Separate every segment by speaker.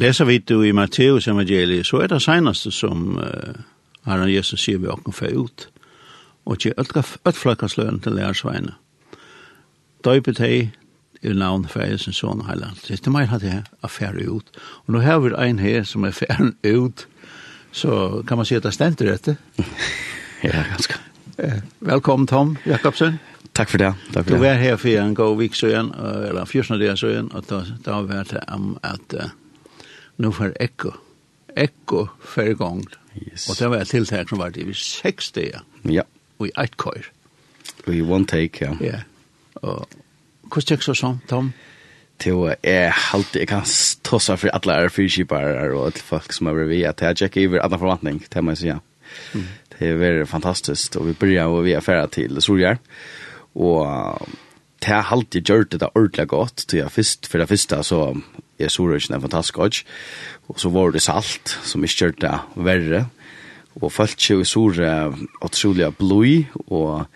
Speaker 1: Leser vi det i Matteus evangeliet, så er det seneste som uh, Herren Jesus sier vi åkken for ut, og ikke alt flakkasløn til lærersveiene. Døypet hei, i navn Færesens son og heiland. Det er meg at jeg affære ut. Og nå har vi en her som er ferdig ut, så kan man si at det stender dette.
Speaker 2: ja, ganske.
Speaker 1: Velkommen Tom Jakobsen.
Speaker 2: Takk for det. Takk for det.
Speaker 1: Du var her for en god vik søren, eller 14 så igjen, og da, da var det om at uh, nu får ekko. Ekko før gang. Yes. Og det var et tiltak som var det i seks dager.
Speaker 2: Ja.
Speaker 1: Og i eit køyr.
Speaker 2: Og i one take, ja.
Speaker 1: Ja. Og hvordan tjekk så sånn, Tom?
Speaker 2: Til var jeg halte, jeg kan ståsa for alle er fyrkipare og til folk som er ved at jeg tjekker over andre forvantning, det må jeg si, ja. Mm. Det er veldig fantastisk, og vi börjar å vi er ferdig til Solgjær. og det har alltid gjort det ordentlig godt, til jeg først, for det første så er sorøkene en fantastisk godt, og så var det salt, som ikke gjør det verre, og følte seg i sorø utrolig blod, og,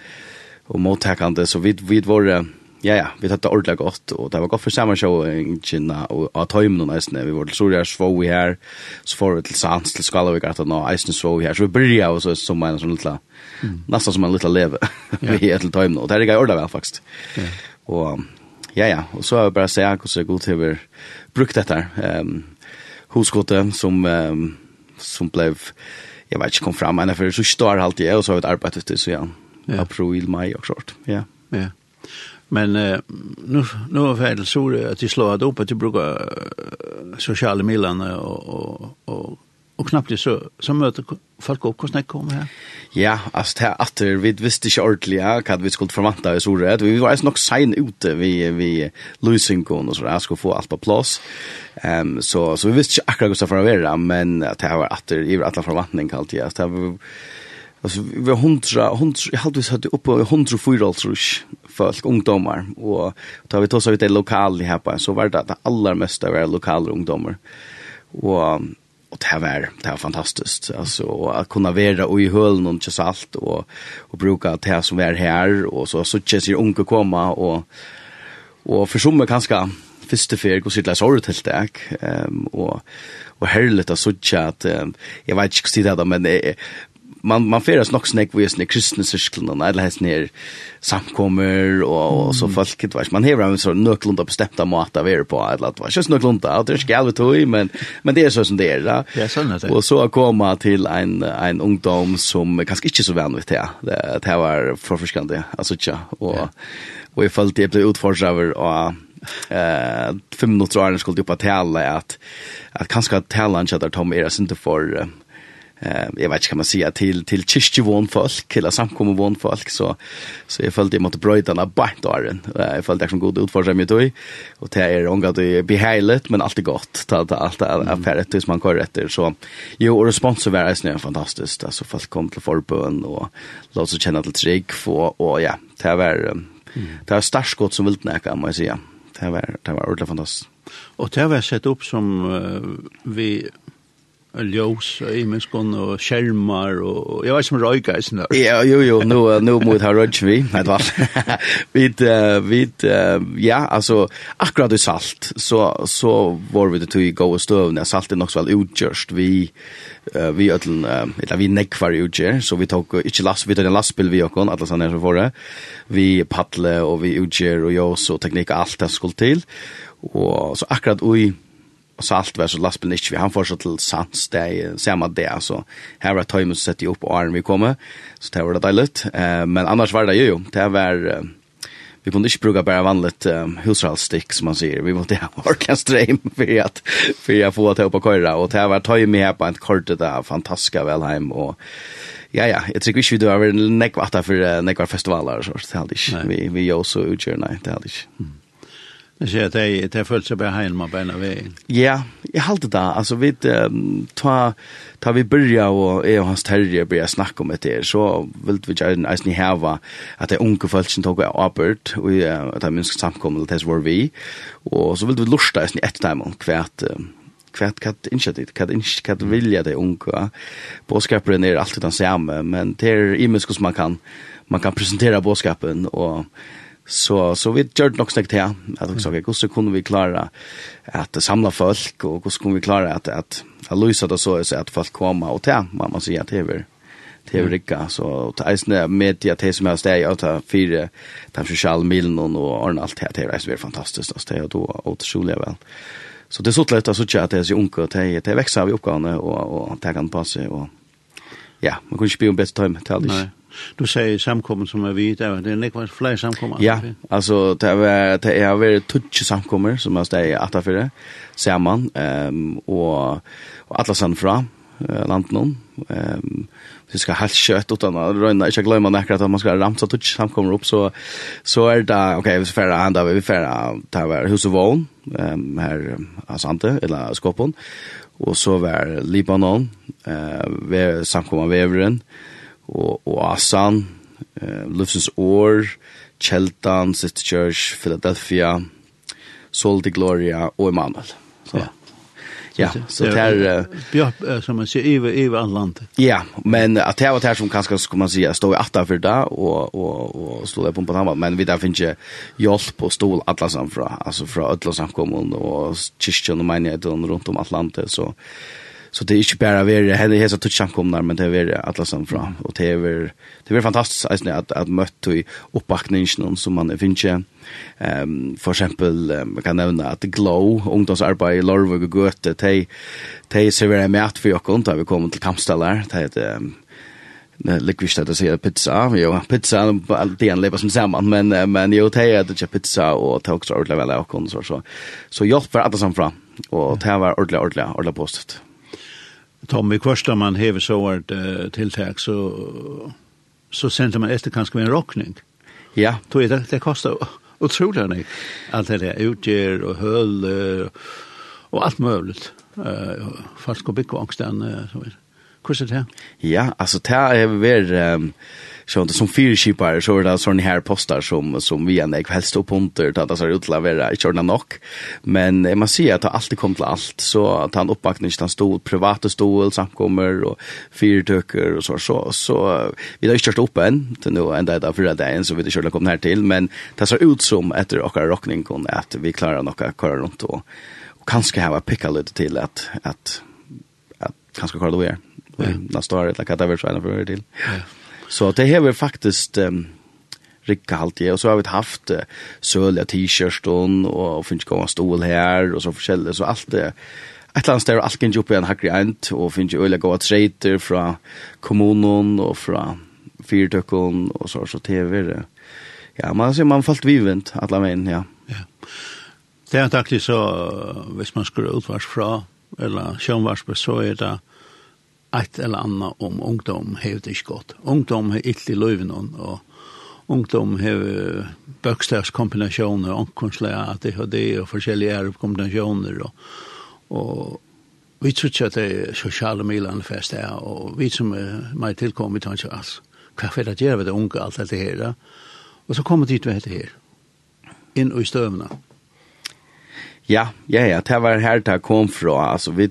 Speaker 2: og mottakende, så vi, vi var Ja, ja, vi tatt det ordentlig godt, og det var godt for samme show i Kina, og av tøymen og eisene. Vi var til Soria Svå vi her, så får vi til Sands, til Skalavik, at nå eisen Svå vi her. Så vi bryr jo så, som en sånn lilla, mm. nesten som en lilla leve, vi er til tøymen, og det er ikke ordentlig vel, faktisk. Ja. Og ja, ja, og så har vi bare sett hvordan det er god til vi brukt dette. Um, Hosgåte som, um, som ble, jeg vet ikke, kom fram, men for så står alt og så har vi et arbeid, så ja, april, mai og sånt. Ja,
Speaker 1: ja. Men eh, nu nu har det så att de slår upp att de brukar sociala medierna och och och och knappt det så så möter folk upp kostnader kommer här.
Speaker 2: Ja, alltså det åter vi visste inte ordentligt ja, vad vi skulle förvänta oss ordet. Vi var nog sen ute vi vi losing kon och så där skulle få allt på plats. Ehm um, så så vi visste inte akkurat vad det var men att det var åter i alla förväntningar alltid. Ja. det var Alltså vi har hundra, hundra, jag hade sett upp på hundra fyralsrush folk, ungdomar. Och tar vi tossa ut det lokal här på så var det att det allra mesta var lokala ungdomar. Och, och det här var, det här var fantastiskt. Alltså att kunna vara och i höll någon just allt och, och bruka det här som är här. Och så så tjej sig unga komma och, och för som är ganska första fyr, går sitt läsare till det ehm och och härligt att sådja att jag vet inte hur det men man man feras nok snack vi snack kristna cirkeln och alla häst ner samkommer och och så folk det vet man hevra en sån nöklunda bestämt att mata vi på eller att vara just nöklunda att det ska vi men men det är så som det är
Speaker 1: då ja såna det.
Speaker 2: Och så komma till en en ungdom som kanske inte så vän vid det det det var förfriskande alltså tja och och i fall det blev utforskare och eh fem minuter skulle upp att tala att att kanske att tala inte att Tom är inte för eh jag vet inte kan man säga till till kyrkjevån folk eller samkommovån folk så så jag följde mot bröderna Bartaren jag följde som god utforskare mig då och det är ånga det behärligt men allt är gott ta ta allt är affärer tills man kör efter så jo och responsen var är snö fantastiskt alltså folk kom till förbön och låt oss känna till trygg få och ja det var det var starkt gott som vilt näka man säga det var det var ordentligt fantastiskt
Speaker 1: och det var sett upp som vi ljós, imenskon og skjermar og jeg vet som røyka i sinne.
Speaker 2: Ja, jo, jo, nå, nå mot her røyka vi, et fall. vi, vi, ja, altså, akkurat i salt, så, så var vi det tog i gå og støvne, salt er nok så vel utgjørst, vi, vi ødlen, eller vi nekvar utgjør, så vi tok ikke last, vi tok en lastbil vi okon, alle sann er som forre, vi paddle og vi utgjør og jås og teknikk alt det som skulle til, og så akkurat i, och så allt var så lastbil inte vi han får så till sans där samma det alltså här var timern sett ju upp arm vi kommer så det var det dåligt eh men annars var det ju det var vi kunde inte bruka bara vanligt um, husrallstick som man säger. Vi måste ha orkestrem för att, för att få att hoppa köra. Och det här var tog mig här på ett kort där fantastiska välheim. Och, ja, ja, jag tycker inte vi har varit nekvata för nekvar festivaler. Så det hade inte. Vi, vi gör så utgör, nej, det hade inte.
Speaker 1: Mm. Men så att det er følt seg här hemma på beina vägen.
Speaker 2: Ja, jag halte det alltså vi um, ta ta vi börja och är og hans terje byrja snacka om det så vil vi gjerne eisen i här at det unga folk som tog arbeid och at det minst samkommer det var vi och så vil vi lusta ni ett om kvärt kvært kat initiativ kat initiativ kat vilja det unga boskapen er alltid den samme men det er imisk som man kan man kan presentera boskapen och Så så vi gjorde nok snägt här att också vi hur kunde vi klara att samla folk och hur skulle vi klara att att att lösa det så att folk komma och ta man man ser att det är det är rika så det är media te som är där jag tar fyra tar social milen och och allt det här det är fantastiskt att det är då otroligt väl. Så det är så lätt att så att det är så unga det det växer vi uppgifterna och och ta kan passa och ja, man kunne ikke bli en bedre time, det det
Speaker 1: Du säger samkommen som är vid, det är nekva fler samkommer.
Speaker 2: Ja, alltså det är, det är väl tutsch samkommer som jag steg att för det, ser man, um, och, och alla sen fra uh, landen. Um, vi ska helt kött utan att röna, inte glömma näkrat att man ska ramsa tutsch samkommer upp, så, så är det, okej, okay, vi färra handa, vi färra, det här var hus och vån, um, här, alltså inte, eller skåpen, og så var Libanon, eh, ved, samkommet Veveren, og, og Asan, eh, Lufsens År, Cheltan City Church, Philadelphia, Sol de Gloria og Emmanuel Så, ja. Ja, så där
Speaker 1: björ som man ser över över allt land.
Speaker 2: Ja, men att det var det som kanske ska man säga står i åtta för där och och och stod där på på men vi där finns ju hjälp och stol alla samfra, alltså från alla samkommande och kyrkan och menigheter runt om Atlanten så Så det är inte bara vi henne så touch samkomnar men det är alla som fram och det är det är fantastiskt alltså att att möta i uppbackningen som man finner ehm för exempel man kan nämna att glow ungdomsarbete i Larvik och Göte te te serverar med för jag där vi kommer till kampställar det är Nej, likvist att säga pizza. Jo, pizza det en lever som samman, men men jo det är det pizza och tåg så ordentligt väl och så så. Så jag för alla som fram och det var ordla ordentligt ordentligt postet.
Speaker 1: Tommy Kvarsta man hever så vart uh, tilltag så så sände man efter kanske en rockning.
Speaker 2: Ja,
Speaker 1: då är det det kostar otroligt mycket. Allt det där utger och höll och allt möjligt. Eh uh, fast går big angst uh, så vidare. Hur ser det?
Speaker 2: Ja, alltså det er väl Um, så som fyra skipar så är det sån här postar som som vi än är helst upp under att det ser ut att vara inte men man ser att allt kommer till allt så att han uppbackning han stod privata stol samkommer och fyrtöcker och så så så vi har inte kört upp en till nu ända där för det än så vi det skulle komma här till men det ser ut som efter och rockning kon att vi klarar nog att köra runt och, och kanske ha picka lite till att att att kanske köra då är nästa år eller vad det vill för till. Så det har vi faktiskt um, rikka halt og så har vi haft uh, sølja t-shirt og finnes gåa stol her og så forskjellig, så alt det Et eller annet sted, alt kan jobbe en hakker ent, og finnes jo øyla gåa treiter fra kommunen og fra fyrtøkken og så, så TV. Ja, man ser man falt vivent, alle veien, ja.
Speaker 1: ja. Det er takk så, hvis man skulle utvars fra, eller sjønvars, så er det ett eller annat om ungdom har det inte gått. Ungdom har inte i løyven, och ungdom har bøkstavskombinasjoner, omkonslega, att det har det, och forskjelliga kombinationer och, och vi tror att det är sociala milan fest här och vi som är meg tillkommit vi tar ikke alls. Hva er det gjør det unge, alt dette her, og så kommer dit med dette her, inn i støvnene.
Speaker 2: Ja, ja, ja, det var her det kom fra, altså vi,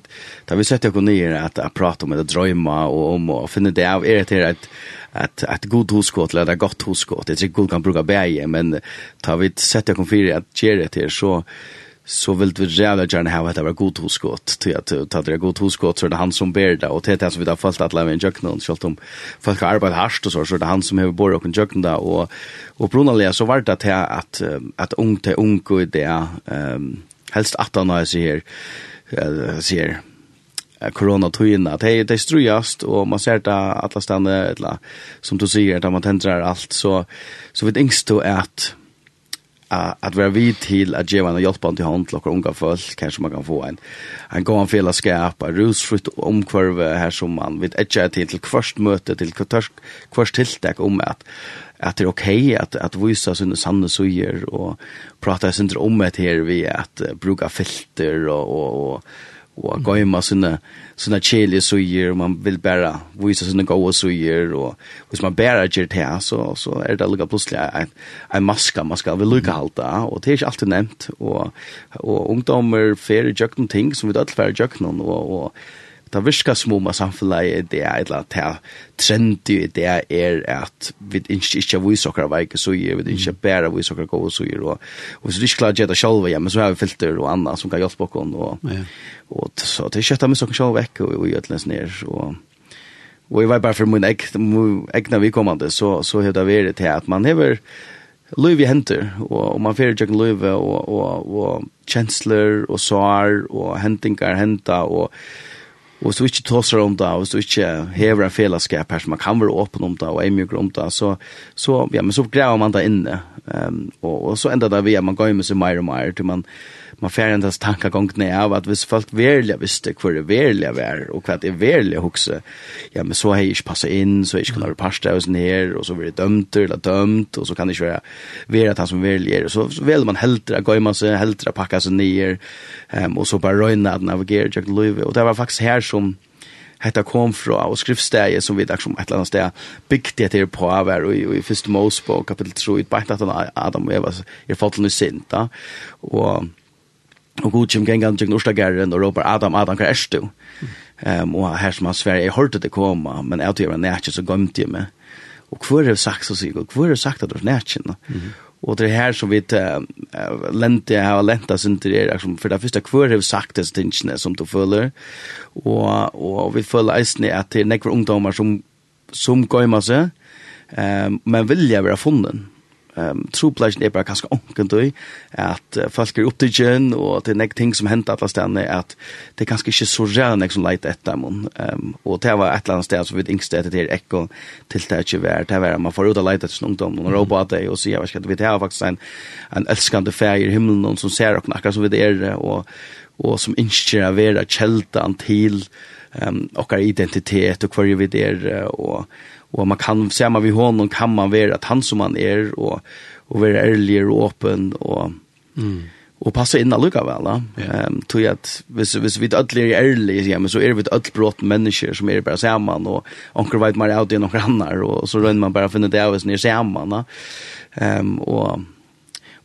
Speaker 2: da vi sette oss ned at jeg prata om det drömma og om å finne det av, er det til at at at god huskot eller det godt huskot. Det är god kan bruka bäge men tar vi sätta kom för att ge det så så vill vi jävla gärna ha att det var god huskot till att ta det god huskot så det han som ber det och det är så vi har fått att lämna en jöknon så att om folk har arbetat harst och så så det han som har bor och en jöknon där och och Brunalia så vart det att att ung till ung och det ehm helst att han har sig här ser corona at det det strujast og man ser det alla stedene, eller, som du säger att man tendrer allt. Så, så vet yngst då att att vara vid till att ge en hjälp till hand och unga folk, kanske man kan få en, en god fellesskap, en rusfritt omkvarve här som man vet ett till till hvert möte till hvert tilltäck om att att det är okej okay att att visa sina sanna sujer och prata inte om det här vi att uh, bruka filter och och och och gå in med sina sina chili sujer man vill bara visa sina goda sujer och hvis man bara gör det här så så är det lika plötsligt en en maska man ska väl lucka halta och det är inte alltid nämnt och och ungdomar för jökna ting som vi då för jökna och och det virker som om at samfunnet det er et eller annet trendy det er at vi ikke ikke viser vi sokker veik så gjør vi ikke bare viser sokker gå så gjør og, og hvis er ikke klarer å gjøre det selv hjemme, så har vi filter og annet som kan hjelpe oss og, ja. og, så det er ikke kjøttet med sokker selv vekk og, og gjør det ned og Og jeg var bare for min egna vikommande, så, så hevde jeg vært til at man hever løyv i henter, og, og man fyrir tjøkken løyve, og, og, og kjensler, og sår, og hentingar henta, og Og hvis du ikke tåser om det, og hvis du ikke hever en fellesskap her, så man kan være åpen om det, og er mye om det, så, så, ja, men så greier man det inne. Um, og, og så enda det vi at man går med seg mer og mer, til man, man färendas tankegången av att hvis folk verliga visste hur det verliga var och vad det verliga också ja men så har jag inte passat in så jag kan ha pasta och ner och så blir det dömt eller dömt och så kan det inte vara vara att han som verliga så, så vill man hellre gå man sig hellre packa sig ner um, och så bara röjna att navigera Jack Louis och det var faktiskt här som hetta kom fra og skriftstæje som vi liksom et eller annet sted bygde etter på avær og, og i første Mosebok kapittel 3 i bænt at Adam og Eva er falt noe sint da. Og Og god kjem gengan til Norstageren og råper Adam, Adam, hva er du? Um, og her som han sverre, jeg hørte det komme, men jeg tror jeg var nætje, så gømte jeg meg. Og hva er det sagt, så sier jeg, hva er det sagt at du er nætje? Mm Og det er her som vi uh, lente, jeg har lenta sin til det, for det første hva er det sagt disse tingene som du føler. Og, og vi føler eisne at det er nekve ungdommer som, som gømmer seg, um, men vilja være funnen um, tropleggen er bare ganske ångent i, at uh, folk er opptidgen, og det er nek ting som henter alle stedene, at det er ganske ikke så rær nek som leit etter ehm Um, og det var et eller annet sted som vi yngste etter til ekko til det ikke var, det var man får ut og leit etter sin ungdom, og råpa det, og sier, jeg vet ikke, det har faktisk en, en elskande fær i himmelen, som ser akkurat som vi det er, og, og som ikke er vera kjeldan til, um, och identitet och hur vi där och och man kan se man vi honom kan man vara att han som man är och och vara ärlig och öppen och mm och passa in alluga väl va. Ehm tror jag att vis vis vi alla är ärliga ja men så är vi alla brott människor som är bara samman och onkel vet man out i några annar och så rör man bara finna det av sig samman va. Ehm och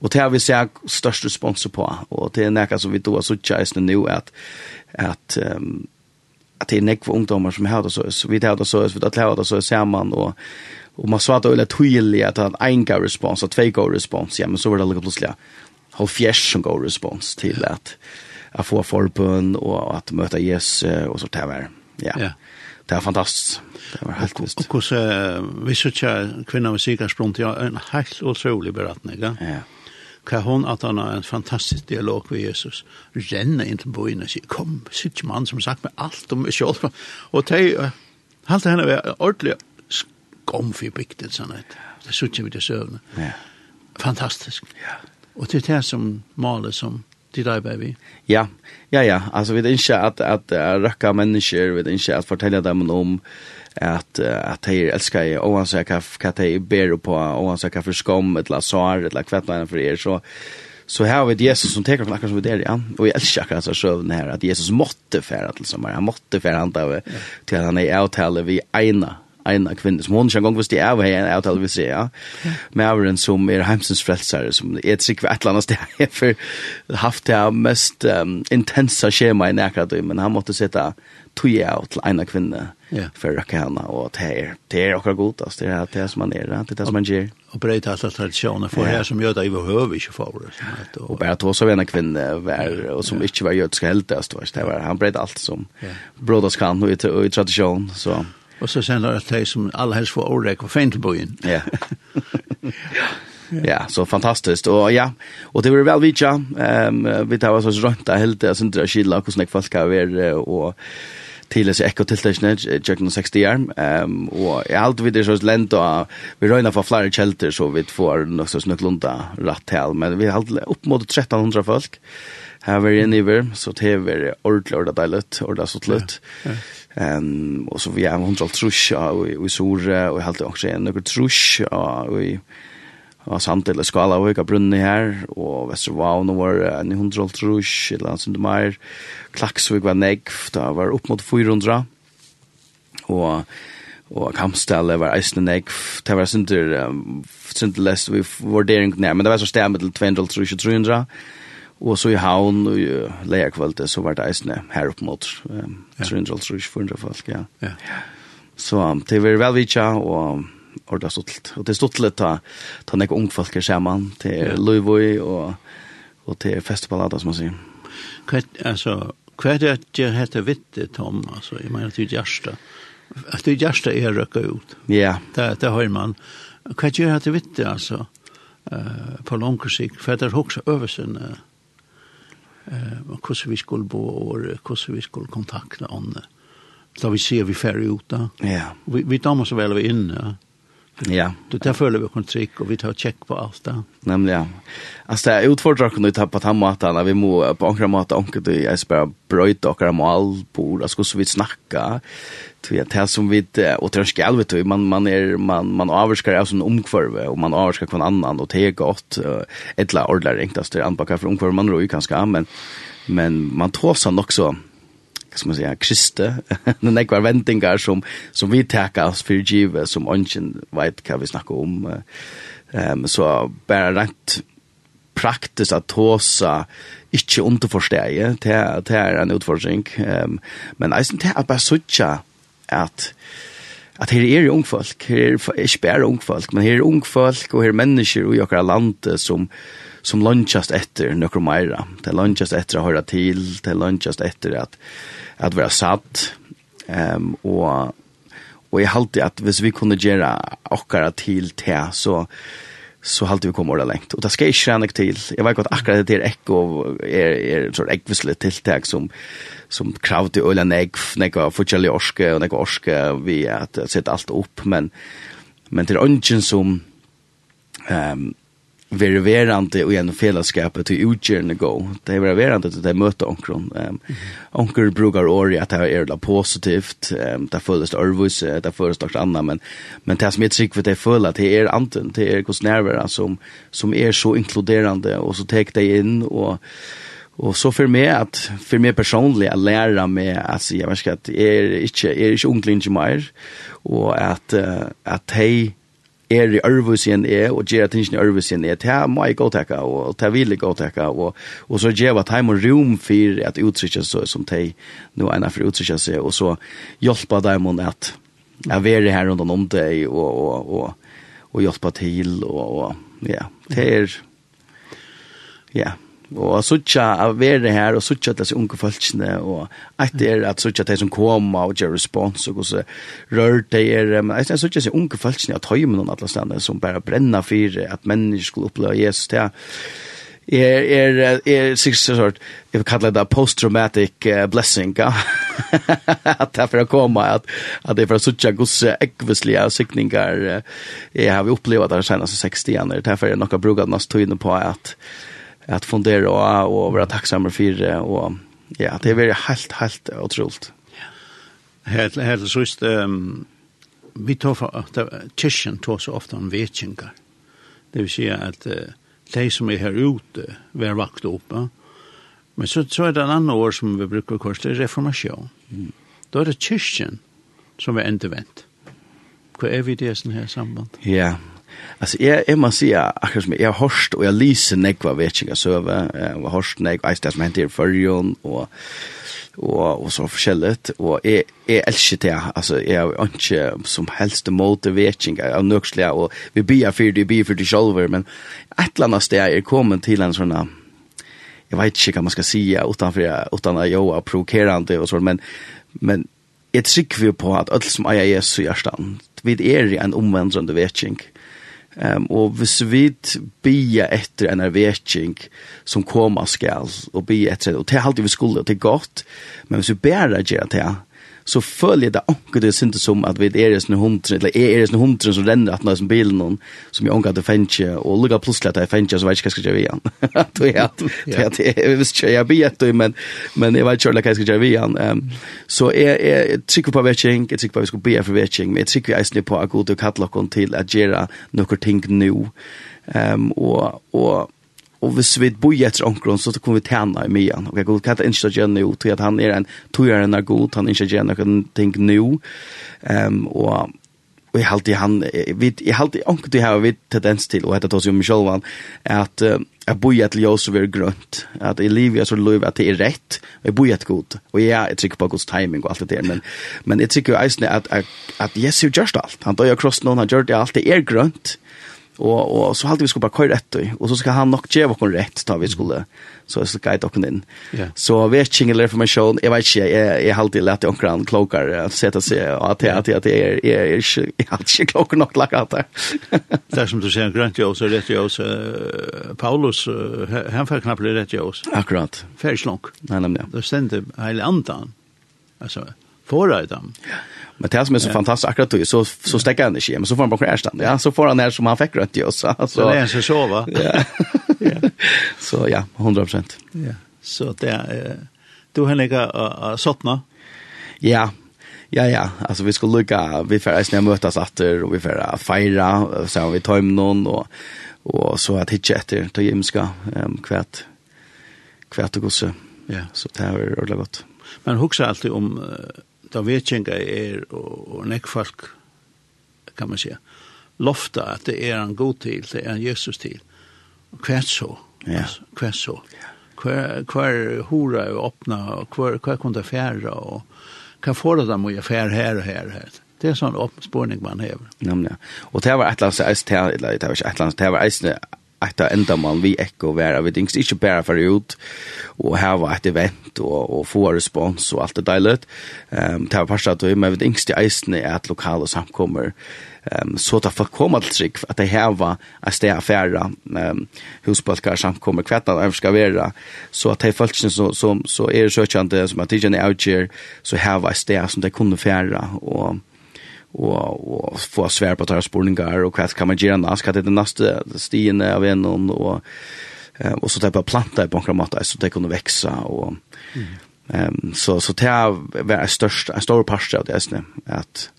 Speaker 2: och det har vi sett störst respons på och det är näka som vi då så chans nu att att um, att det är nekva ungdomar som har det så vi har det så vi har det så samman och och man svarar eller tydligt att han en go respons och två go respons. Ja men så var det lite plötsligt hur fjärs som go respons till att att få förbön och att möta Jesus och så där var ja. Ja. Det är fantastiskt det var helt visst.
Speaker 1: och så vi så tjä kvinnor med sig har ja en helt otrolig berättning ja hva hon at han har en fantastisk dialog med Jesus, renner inn til boina og sier, kom, sitt mann som sagt med alt om meg selv. Og de, halte henne var ordentlig skom for bygden, sånn at det suttje vi til søvne. Ja. Fantastisk. Ja. Og det er det som maler som de der baby.
Speaker 2: Ja, ja, ja. Altså, vi er ikke at, at, at røkka mennesker, vi er ikke at fortelle dem om at at dei elskar jeg, og han sier hva dei ber på, og han sier hva for skom, et la sår, et la kvettnøyene for er, så så her har vi Jesus som tar oss akkurat som vi der ja. Og jag elskar akkurat så sjøvn her at Jesus måtte færa til sommar. Han måtte færa han där till han er avtalet vi eina eina kvinna som hon gång visst det är här en avtal vi ser ja. Med avren som er heimsens frelsare som er et ett sig ett annat ställe för haft det mest um, intensa skjema i näkrat men han måtte sätta tog jeg av til ena kvinne yeah. för rakana och det är det är också gott att det är det som man är det är det som man
Speaker 1: gör och bröt alla traditioner för här som gör det överhuvud inte för det
Speaker 2: och bara två så vänner kvinnor var och som inte var judiska heltast var det var han bröt allt som brodas kan och i tradition så
Speaker 1: och så sen det det som alla helst för ordet och fint på in
Speaker 2: ja. Ja, så fantastiskt. Och ja, och det var väl vi ja, Ehm vi tar oss runt där helt där sen där skilla hur snäck fast ska vara och til oss disse ekotiltakene, Jørgen og 60 hjem, um, og jeg alt vidt er så lent, og vi røyner for flere kjelter, så vi får nok så snøklunda rett til, men vi har opp mot 1300 folk, her var jeg niver, så det var ordentlig, ordet deilig, ordet så Ja, ja. Um, og så vi har hundra trus og vi sore, og jeg har alltid også nøkker trus og vi... Og, Og samt eller skala og høyga brunni her, og Vestervavn var en hundre 900 trusk, eller annet som meir. Klaksvig var negv, da var opp mot 400. Og og Kampstall var eisne negv, det var sinter, um, sindur lest vi vurdering nær, men det var så stemmet til 200 trusk og 300. Og så i havn og i leia så var det eisne her opp mot um,
Speaker 1: 300
Speaker 2: trusk, 400 folk, ja.
Speaker 1: ja.
Speaker 2: Så um, det var vel vitja, og ordentlig stått Og det er stått litt ta, ta nek ungfolk er sammen, til
Speaker 1: ja.
Speaker 2: Løyvøy og, og til festivaler, som man sier.
Speaker 1: Hva, altså, hva er det at jeg heter Vitte, Tom? Altså, jeg mener til Gjersta. At det Gjersta er røkket ut.
Speaker 2: Ja.
Speaker 1: Det, det har man. Hva er det at jeg Vitte, altså, uh, på langere sikt? For det er også øvelsen, uh, uh, hvordan vi skulle bo, og hvordan vi skulle kontakte andre. Da vi ser vi færre ut da.
Speaker 2: Ja.
Speaker 1: Vi, vi damer så vel vi inne, Ja. Du tar føler vi kon trick och vi tar check på alt där.
Speaker 2: Nemlig, ja. Altså, det er utfordret å ta på den att alla vi må på ankra mat anka det är spär brøyte akkurat kram all på det ska så vi snacka. Tror jag det som vi och det skjell, vet du man man er, man man avvarsker av sånn omkvarve og man avvarsker hver annan og det er är gott ettla ordlar ringtast det er anpacka for omkvarve man rör kanskje, men men man tåser nok så ska man säga kriste den ekvar ventingar väntingar som som vi tar oss för givet som onchen vet kan vi snacka om. Ehm um, så bara rätt praktiskt att tåsa inte underförståje det det är en utfordring. Ehm um, men nästan det är bara såcha att at her er ung folk, her er ikke bare ung folk, men her er ung folk og her er mennesker i akkurat landet som, som lunchast etter nokre meira. Det lunchast etter å høyra til, det lunchast etter at at vera satt. Ehm um, og og eg halti at hvis vi kunne gjera okkara til te så så halt vi kommer ordentlig lengt. Og det skal jeg ikke renne til. Jeg vet godt akkurat det er ekko og er, er sånn ekvisle tiltak som, som krav til øl og negg, negg orske og orske vi at sette alt opp, men, men det er ønsken som um, ververande och gjennom fellesskapet till utgjørende gå. Det är ververande att det möter onkron. Um, onkel brukar ori at det är positivt. um, det följs örvus, det följs något annat men men det som är trick for det föll att det er anten, det är kostnärvera som som är så inkluderande och så tar det in och Och så för mig att för mig personligen att lära mig att säga vad ska det är inte är inte ikke mer och att att hej er i ørvus igjen er, og gjør tingene i ørvus igjen er, det må jeg gå teka, og det vil jeg gå teka, og, og så gjør at jeg må rom for at uttrykja seg som de, nå er for uttrykja seg, og så hjelpa dem om at jeg være her rundt om deg, og, og, og, og hjelpa til, og, og ja, det er, ja, yeah. Og suttja av være her, og suttja disse unge folkene, og et er at suttja de som kommer og gjør respons, og hvordan rør de er, men jeg synes suttja disse unge folkene at høy med noen alle stedene som bare brenner for at mennesker skulle oppleve Jesus til er er er six sort if kallar det post traumatic uh, blessing ja. At det for koma at at det for sucha gus ekvisliga sikningar jeg har upplevt det senaste 60 år därför är er nokka brukat nästa tiden på at att fundera och, og være tacksamma för det och ja, det är veldig helt helt otroligt. Ja.
Speaker 1: Helt helt så um, vi tar för att kyrkan tar så ofta om vetchingar. Det vill säga att uh, de som är här ute var vakt uppe. Men så, så er det en annen år som vi brukar kors, det er reformation. Mm. Då er det kyrkan som er ändå Hva er är vi det i det här samband?
Speaker 2: Ja, Alltså jag är man säga akkurat som jag hörst och jag lyser nekva vet inte så över jag hörst nek i det som händer för ju och och och så förskället och är är älskar det alltså är inte som helst emot det vet inte av nöxliga och vi ber för det ber för det själva men ett annat steg är kommen till en såna jag vet inte vad man ska säga utan för utan att jag är provocerande och så men men ett trykker vi på att alt som jag är så hjertan, vi er är en omvändande vetching. Mm Um, og hvis vi bia etter en ervetjing som kommer skal, og bia etter det, og det er alltid vi skulle, og det er godt, men hvis vi bærer gjør det, så føler jeg det anker det synes som at vi er i sånne hundre, eller er i sånne hundre som renner at noen bilen noen, som jeg anker at det fengt, og lukka plutselig at jeg fengt, så vet jeg ikke hva jeg skal gjøre igjen. Det er at, det er at jeg visste ikke, jeg blir etter, men, men jeg vet ikke hva jeg skal gjøre igjen. Um, så jeg, jeg trykker på vetting, jeg trykker på at vi skal be for vetting, men jeg trykker eisne på at god og kattlokken til at gjøre noen ting nå. Um, og, og og hvis vi bor etter omkron, så kommer vi tjene i myen. Ok, god, kan jeg ikke gjøre noe, til at han er en togjørende er god, han er ikke gjøre noen ting nå. Um, og, og jeg halte han, vi, jeg halte omkron til her, vi tendens til, og dette tar seg om selv, at uh, jeg bor etter ljøs og er grønt, at i livet er så lov at det er rett, og jeg bor etter god, og jeg, jeg trykker på gods timing og alt det der, men, men jeg trykker jo eisende at, at, at Jesus gjør alt, han døy av krossen, han gjør det alt, det er grønt, og, og så halte vi skulle bare køyre etter, og så skal han nok gjøre våkon rett, da vi skulle så jeg skal guide docken inn. Yeah. Så vi er ikke ingen mig jeg vet ikke, jeg, jeg har alltid lett i omkring klokar att sätta sig att att att är jeg, är inte klokar nog lagat där. Det
Speaker 1: Det er som du säger grönt jag så rätt jag så Paulus han får knappt rett jo, så.
Speaker 2: Akkurat.
Speaker 1: Færdig slunk.
Speaker 2: Nei, nemlig.
Speaker 1: Det stendte hele andan. altså, forrøyden.
Speaker 2: Ja. Men det som är så fantastiskt akkurat då så så stäcker han inte men så får han bara erstand. Ja, så får han när som han fick rätt i oss. Så
Speaker 1: så det är så va?
Speaker 2: Ja. Så ja, 100%.
Speaker 1: Ja. Så det är du Henrik har sottna.
Speaker 2: Ja, Ja, ja. Alltså vi skulle lycka, vi får ens när mötas åter och vi får fira så har vi tar någon och och så att hitta efter till Jimska ehm kvärt kvärt och gosse. Ja, så det är ordentligt gott.
Speaker 1: Men huxar alltid om da vetjenga er, og, og nekkfalk, kan man säga, lofta at det er en god til, det er en Jesus til. Hvert så,
Speaker 2: ja.
Speaker 1: Hva hvert så. Hver, hver hora er åpna, og hver, hver kunne færa, og hva får det dem å gjøre færa her og her og her. Det er sånn oppspårning man hever.
Speaker 2: Ja, ja. Og det var ett lands det var et eller annet, det var att ända man vi ekko vera vi tänks inte bara för ut och ha ett event och och få respons och allt det där lut. Ehm ta passa att vi med vi tänks det isen är att lokala samkommer ehm så att för komma till sig att det här var att det är färra ehm husbalkar samkommer kvätta av ska vara så att det folk så som så är det sökande som att det är outjer så här var det som det kunde färra och og, og få svær på tar spurningar og vad kan man göra nästa kan det nästa stien av en og och og så typ planta i bankra matta så det kunne veksa og ehm mm. um, så så det er är størst en stor part av det är at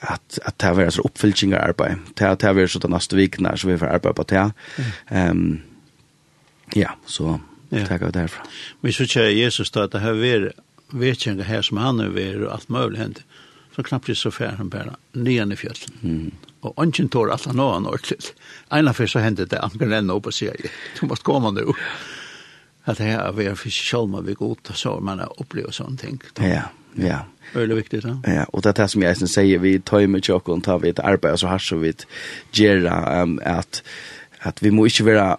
Speaker 2: at att det er så uppfyllningar arbeid Det er det er så den nästa veckan när så vi får arbeid på det. Ehm um, ja, så Ja. Tack av därför.
Speaker 1: Vi så Jesus då att det här är vetjande här som han nu är och allt möjligt händer så knappt så fær han bara nyan i fjällen. Mm. Och ungen tår att han har ordentligt. Ena för så hände det att han rände upp och säger, du måste komma nu. Att det här er för själva vi går och så man har upplevt sånt ting.
Speaker 2: Ja, ja.
Speaker 1: Öle viktigt, ja.
Speaker 2: Ja, och det är som jag sen säger, vi tar ju med chock och tar vi ett arbete så här så vi gärna um, att, att vi måste vara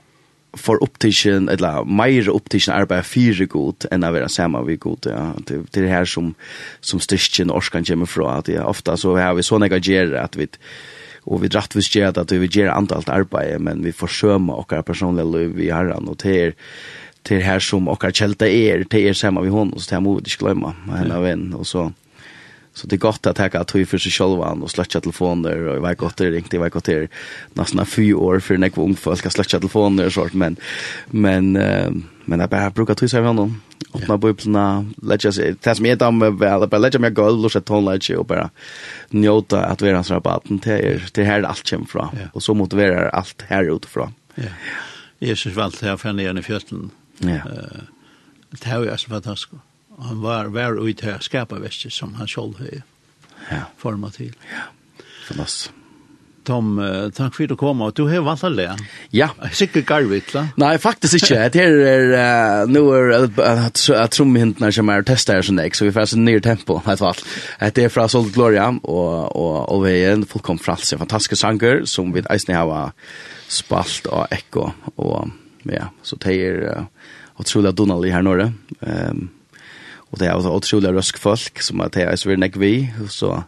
Speaker 2: for upptischen eller mer upptischen arbeid fire god enn å være sammen vi god ja. det, det er her som, som styrken og orskan kommer fra at ja, ofta så har vi så gjerere at vi og vi dratt vi skjer at vi gjør antalt arbeid men vi forsømmer okkar personlige liv i herren og det er det er her som okkar kjelta er det er sammen vi hånden så det må vi ikke glemme henne av en og så Så det är gott att ta att tog för sig själva och släcka telefoner och jag vet gott det ringt, jag vet gott det är nästan fyra år för när ung folk att släcka telefoner och sånt men men uh, men jag bara brukar tog sig av honom öppna bubblorna lägga sig det tas mig dem väl bara lägga mig gå och låta tonlight och bara njóta att vi är hans rabatten till er, det här allt kommer från och så motiverar allt här utifrån.
Speaker 1: Ja. Jesus valt här för ner i fjöten Ja. uh, Det här är ju så fantastiskt han var var ut her skapa vest som han själv har
Speaker 2: ja.
Speaker 1: Forma til.
Speaker 2: Ja. Fantastisk.
Speaker 1: Tom, uh, takk for at du kom, og du har valgt alle.
Speaker 2: Ja.
Speaker 1: Sikkert garvet, la?
Speaker 2: Nei, faktisk ikke. Det er, uh, nå er, uh, tror vi som er testet her sånn jeg, så vi får en ny tempo, helt valgt. Det er fra Sol Gloria, og, og, og vi er en fullkom fralse. Fantastiske sanger, som vi eisen har spalt og ekko, og ja, så det er uh, utrolig at Donald her nå, um, Og det er også utrolig røsk folk, som at det er så veldig vi, så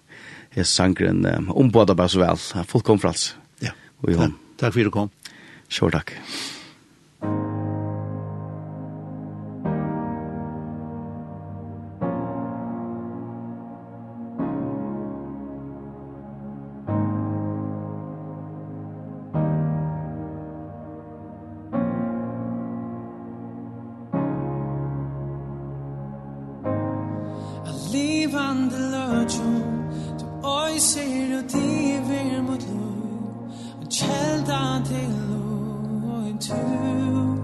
Speaker 2: er sangren um, ombåda bare så vel. Folk kom fra oss.
Speaker 1: Ja, takk, takk for at du kom.
Speaker 2: Sure, takk.
Speaker 3: Takk. vandler tro Du øyser
Speaker 4: og diver mot lov. Og
Speaker 3: kjelda til lov og en tur.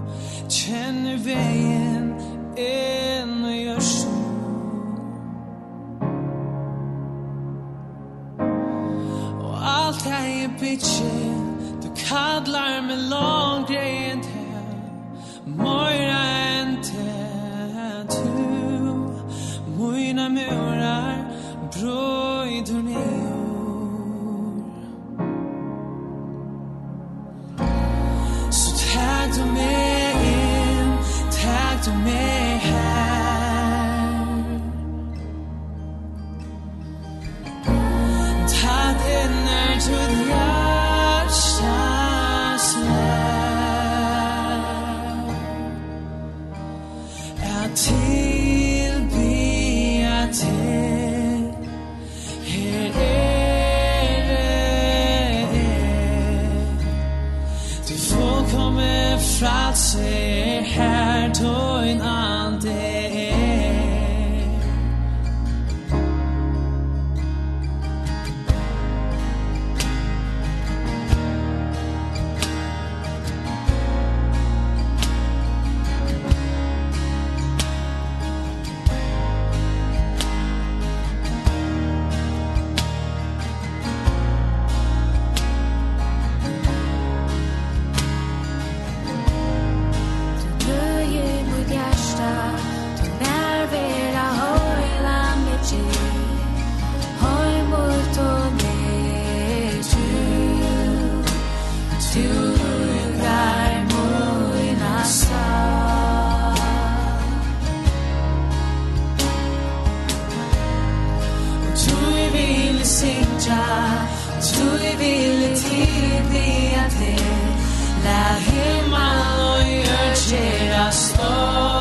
Speaker 3: Kjenner veien en sinja Tui vil tidi a te La hima oi urgera stoi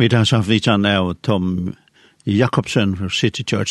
Speaker 1: Vi tar samvittan av Tom Jakobsen fra City Church.